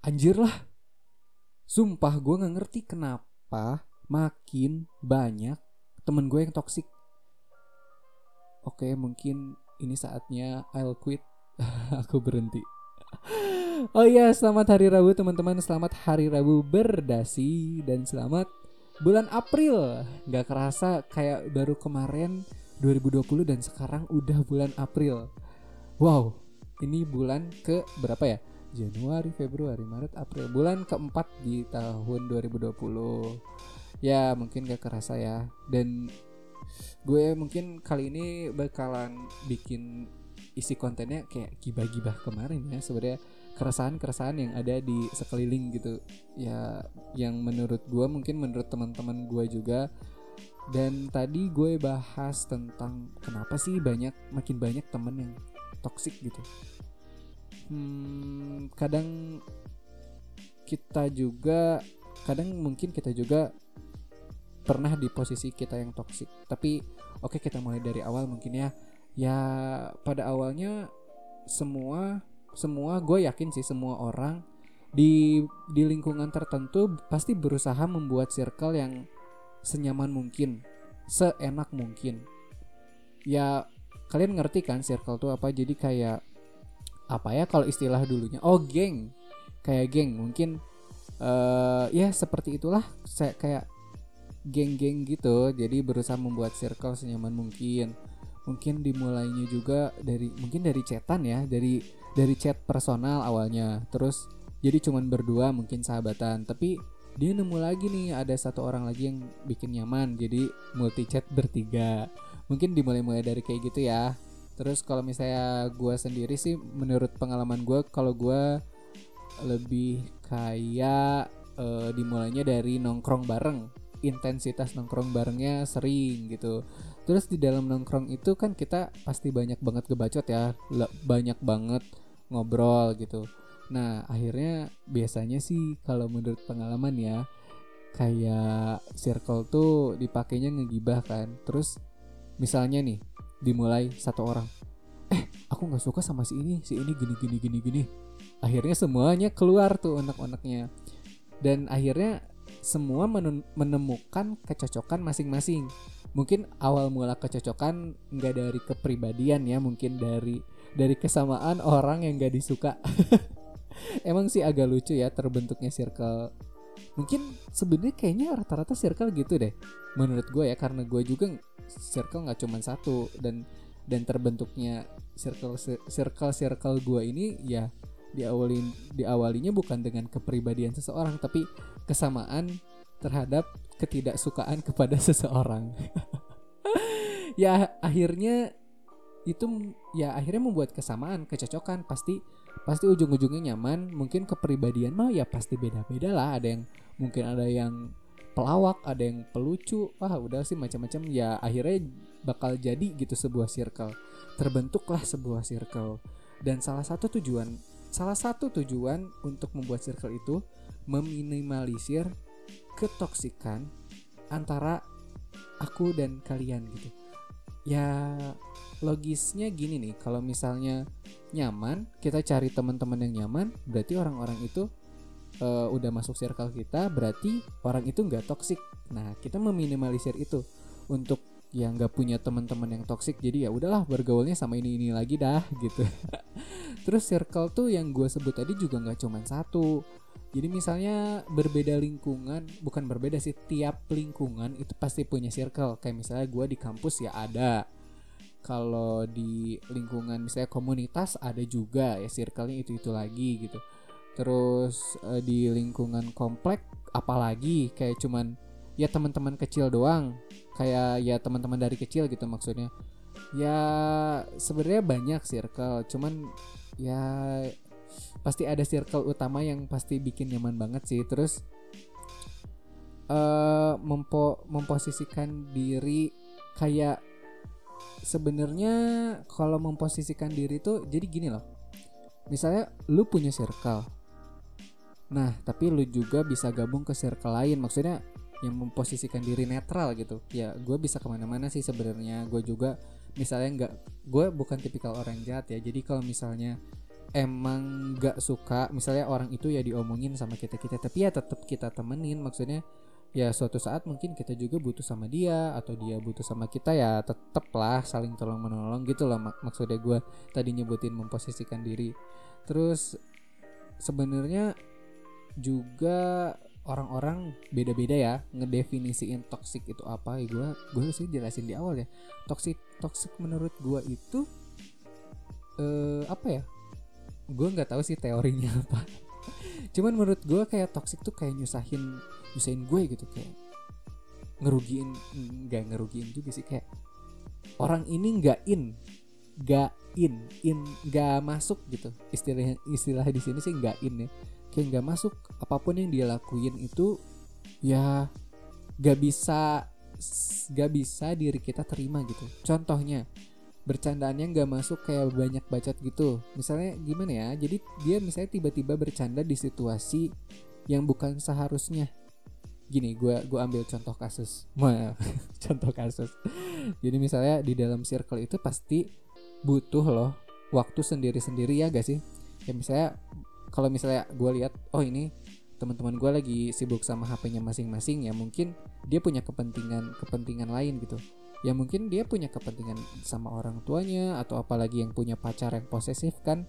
anjir lah sumpah gue nggak ngerti kenapa makin banyak temen gue yang toksik oke mungkin ini saatnya I'll quit aku berhenti Oh iya, selamat hari Rabu teman-teman. Selamat hari Rabu berdasi dan selamat bulan April. Gak kerasa kayak baru kemarin 2020 dan sekarang udah bulan April. Wow, ini bulan ke berapa ya? Januari, Februari, Maret, April. Bulan keempat di tahun 2020. Ya, mungkin gak kerasa ya. Dan gue mungkin kali ini bakalan bikin isi kontennya kayak gibah-gibah kemarin ya sebenarnya keresahan-keresahan yang ada di sekeliling gitu ya yang menurut gue mungkin menurut teman-teman gue juga dan tadi gue bahas tentang kenapa sih banyak makin banyak temen yang toksik gitu hmm, kadang kita juga kadang mungkin kita juga pernah di posisi kita yang toksik tapi oke okay, kita mulai dari awal mungkin ya. Ya pada awalnya semua semua gue yakin sih semua orang di di lingkungan tertentu pasti berusaha membuat circle yang senyaman mungkin seenak mungkin. Ya kalian ngerti kan circle tuh apa? Jadi kayak apa ya kalau istilah dulunya? Oh geng. Kayak geng. Mungkin uh, ya seperti itulah saya kayak geng-geng gitu. Jadi berusaha membuat circle senyaman mungkin. Mungkin dimulainya juga dari mungkin dari chatan ya dari dari chat personal awalnya. Terus jadi cuman berdua mungkin sahabatan. Tapi dia nemu lagi nih ada satu orang lagi yang bikin nyaman. Jadi multi chat bertiga. Mungkin dimulai-mulai dari kayak gitu ya terus kalau misalnya gue sendiri sih menurut pengalaman gue kalau gue lebih kayak uh, dimulainya dari nongkrong bareng. Intensitas nongkrong barengnya sering gitu. Terus di dalam nongkrong itu kan kita pasti banyak banget gebacot ya. Banyak banget ngobrol gitu. Nah akhirnya biasanya sih kalau menurut pengalaman ya kayak circle tuh dipakainya ngegibah kan. Terus misalnya nih dimulai satu orang. Eh aku nggak suka sama si ini si ini gini gini gini gini. Akhirnya semuanya keluar tuh anak-anaknya dan akhirnya semua menemukan kecocokan masing-masing. Mungkin awal mula kecocokan nggak dari kepribadian ya mungkin dari dari kesamaan orang yang nggak disuka. Emang sih agak lucu ya terbentuknya circle mungkin sebenarnya kayaknya rata-rata circle gitu deh menurut gue ya karena gue juga circle nggak cuma satu dan dan terbentuknya circle circle circle gue ini ya diawalin diawalinya bukan dengan kepribadian seseorang tapi kesamaan terhadap ketidaksukaan kepada seseorang. ya akhirnya itu ya akhirnya membuat kesamaan, kecocokan pasti pasti ujung-ujungnya nyaman. Mungkin kepribadian mah ya pasti beda-beda lah. Ada yang mungkin ada yang pelawak, ada yang pelucu. Wah, udah sih macam-macam ya akhirnya bakal jadi gitu sebuah circle. Terbentuklah sebuah circle. Dan salah satu tujuan salah satu tujuan untuk membuat circle itu meminimalisir ketoksikan antara aku dan kalian gitu. Ya logisnya gini nih, kalau misalnya nyaman, kita cari teman-teman yang nyaman, berarti orang-orang itu uh, udah masuk circle kita, berarti orang itu nggak toksik. Nah, kita meminimalisir itu untuk yang nggak punya teman-teman yang toksik jadi ya udahlah bergaulnya sama ini ini lagi dah gitu terus circle tuh yang gue sebut tadi juga nggak cuma satu jadi misalnya berbeda lingkungan, bukan berbeda sih, tiap lingkungan itu pasti punya circle. Kayak misalnya gue di kampus ya ada. Kalau di lingkungan misalnya komunitas ada juga ya circle-nya itu-itu lagi gitu. Terus uh, di lingkungan komplek apalagi kayak cuman ya teman-teman kecil doang. Kayak ya teman-teman dari kecil gitu maksudnya. Ya sebenarnya banyak circle, cuman ya pasti ada circle utama yang pasti bikin nyaman banget sih terus uh, mempo memposisikan diri kayak sebenarnya kalau memposisikan diri tuh jadi gini loh misalnya lu punya circle nah tapi lu juga bisa gabung ke circle lain. Maksudnya yang memposisikan diri netral gitu. Ya gue bisa ke mana-mana sih sebenarnya. Gue juga misalnya nggak gue bukan tipikal orang jahat ya. Jadi kalau misalnya emang gak suka misalnya orang itu ya diomongin sama kita kita. Tapi ya tetap kita temenin. Maksudnya ya suatu saat mungkin kita juga butuh sama dia atau dia butuh sama kita ya tetep lah saling tolong menolong gitu lah mak maksudnya gue tadi nyebutin memposisikan diri. Terus sebenarnya juga orang-orang beda-beda ya ngedefinisiin toxic itu apa. Ya gue gue sih jelasin di awal ya. Toxic toxic menurut gue itu eh apa ya? Gue nggak tahu sih teorinya apa. Cuman menurut gue kayak toxic tuh kayak nyusahin nyusahin gue gitu kayak ngerugiin nggak ngerugiin juga sih kayak orang ini nggak in nggak in in nggak masuk gitu. Istilah istilah di sini sih nggak in ya kayak nggak masuk apa pun yang dia lakuin itu ya nggak bisa nggak bisa diri kita terima gitu. Contohnya bercandaannya nggak masuk kayak banyak bacot gitu. Misalnya gimana ya jadi dia misalnya tiba-tiba bercanda di situasi yang bukan seharusnya. Gini gue gua ambil contoh kasus. Contoh kasus. Jadi misalnya di dalam circle itu pasti butuh loh waktu sendiri-sendiri ya gak sih? Ya misalnya kalau misalnya gue lihat oh ini teman-teman gue lagi sibuk sama HP-nya masing-masing ya mungkin dia punya kepentingan kepentingan lain gitu. Ya mungkin dia punya kepentingan sama orang tuanya atau apalagi yang punya pacar yang posesif kan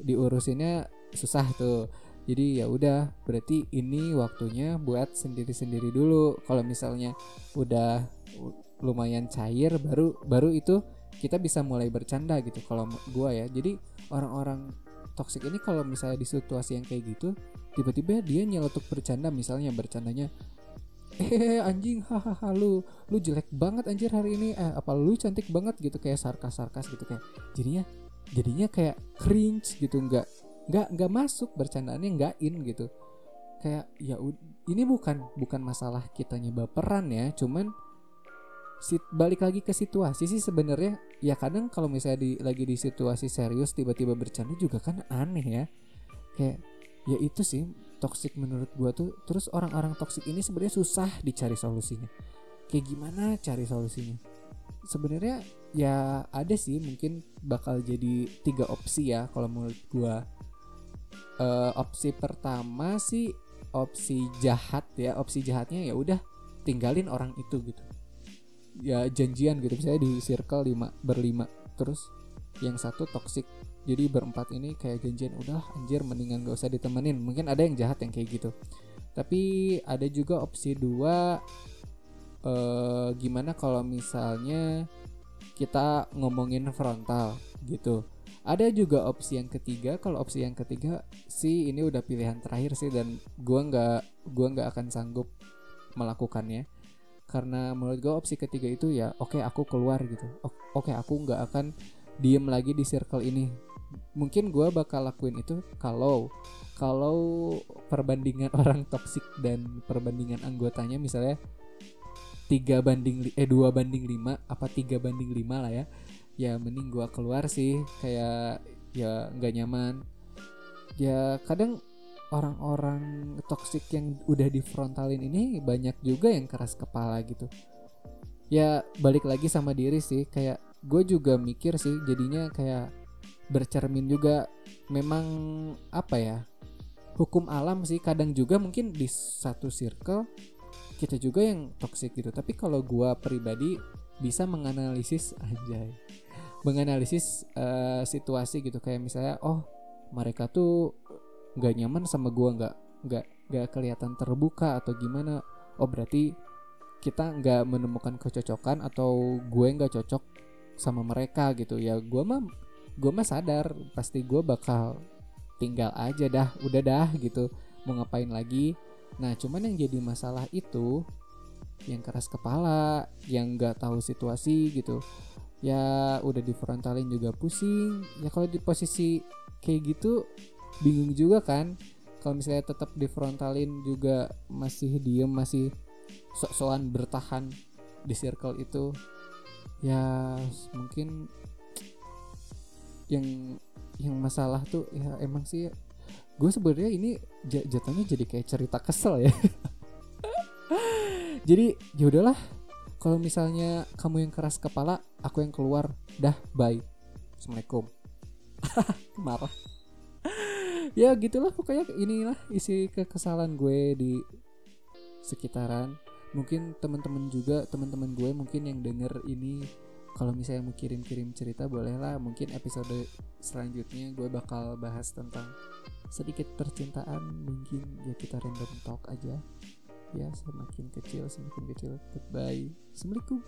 diurusinnya susah tuh. Jadi ya udah berarti ini waktunya buat sendiri-sendiri dulu. Kalau misalnya udah lumayan cair baru baru itu kita bisa mulai bercanda gitu kalau gua ya. Jadi orang-orang toxic ini kalau misalnya di situasi yang kayak gitu tiba-tiba dia nyeletuk bercanda misalnya bercandanya eh anjing hahaha lu lu jelek banget anjir hari ini eh apa lu cantik banget gitu kayak sarkas sarkas gitu kayak jadinya jadinya kayak cringe gitu nggak nggak nggak masuk bercandaannya nggak in gitu. Kayak ya ini bukan bukan masalah kitanya baperan ya cuman sit balik lagi ke situasi sih sebenarnya. Ya kadang kalau misalnya di lagi di situasi serius tiba-tiba bercanda juga kan aneh ya. Kayak ya itu sih toxic menurut gua tuh. Terus orang-orang toxic ini sebenarnya susah dicari solusinya. Kayak gimana cari solusinya? Sebenarnya ya ada sih mungkin bakal jadi tiga opsi ya kalau menurut gua. Uh, opsi pertama sih opsi jahat ya opsi jahatnya ya udah tinggalin orang itu gitu ya janjian gitu. Misalnya di circle lima berlima terus yang satu toxic. Jadi berempat ini kayak janjian udah anjir mendingan gak usah ditemenin. Mungkin ada yang jahat yang kayak gitu. Tapi ada juga opsi dua eh, gimana kalau misalnya kita ngomongin frontal gitu. Ada juga opsi yang ketiga. Kalau opsi yang ketiga sih ini udah pilihan terakhir sih dan gua nggak gua nggak akan sanggup melakukannya karena menurut gue opsi ketiga itu ya oke okay, aku keluar gitu. Oke okay, aku nggak akan diem lagi di circle ini. Mungkin gue bakal lakuin itu kalau kalau perbandingan orang toksik dan perbandingan anggotanya misalnya tiga banding eh dua banding lima apa tiga banding lima lah ya. Ya mending gue keluar sih kayak ya nggak nyaman. Ya kadang orang-orang toksik yang udah di frontalin ini banyak juga yang keras kepala gitu. Ya balik lagi sama diri sih kayak gue juga mikir sih jadinya kayak bercermin juga. Memang apa ya hukum alam sih kadang juga mungkin di satu circle kita juga yang toksik gitu. Tapi kalau gue pribadi bisa menganalisis aja menganalisis uh, situasi gitu kayak misalnya oh mereka tuh nggak nyaman sama gue nggak nggak nggak kelihatan terbuka atau gimana. Oh berarti kita nggak menemukan kecocokan atau gue nggak cocok sama mereka gitu. Ya gue mah gue mah sadar pasti gue bakal tinggal aja dah udah dah gitu. Mau ngapain lagi? Nah cuman yang jadi masalah itu yang keras kepala yang nggak tahu situasi gitu. Ya udah di frontalin juga pusing. Ya kalau di posisi kayak gitu bingung juga kan kalau misalnya tetap di frontalin juga masih diem masih sok-sokan bertahan di circle itu ya mungkin yang yang masalah tuh ya emang sih gue sebenarnya ini jatuhnya jadi kayak cerita kesel ya. Jadi ya udahlah kalau misalnya kamu yang keras kepala aku yang keluar dah bye. Assalamualaikum. Marah ya gitulah pokoknya inilah isi kekesalan gue di sekitaran. Mungkin teman-teman juga teman-teman gue mungkin yang denger ini kalau misalnya mau kirim-kirim cerita bolehlah. Mungkin episode selanjutnya gue bakal bahas tentang sedikit percintaan mungkin ya kita random talk aja. Ya semakin kecil semakin kecil. Goodbye. Assalamualaikum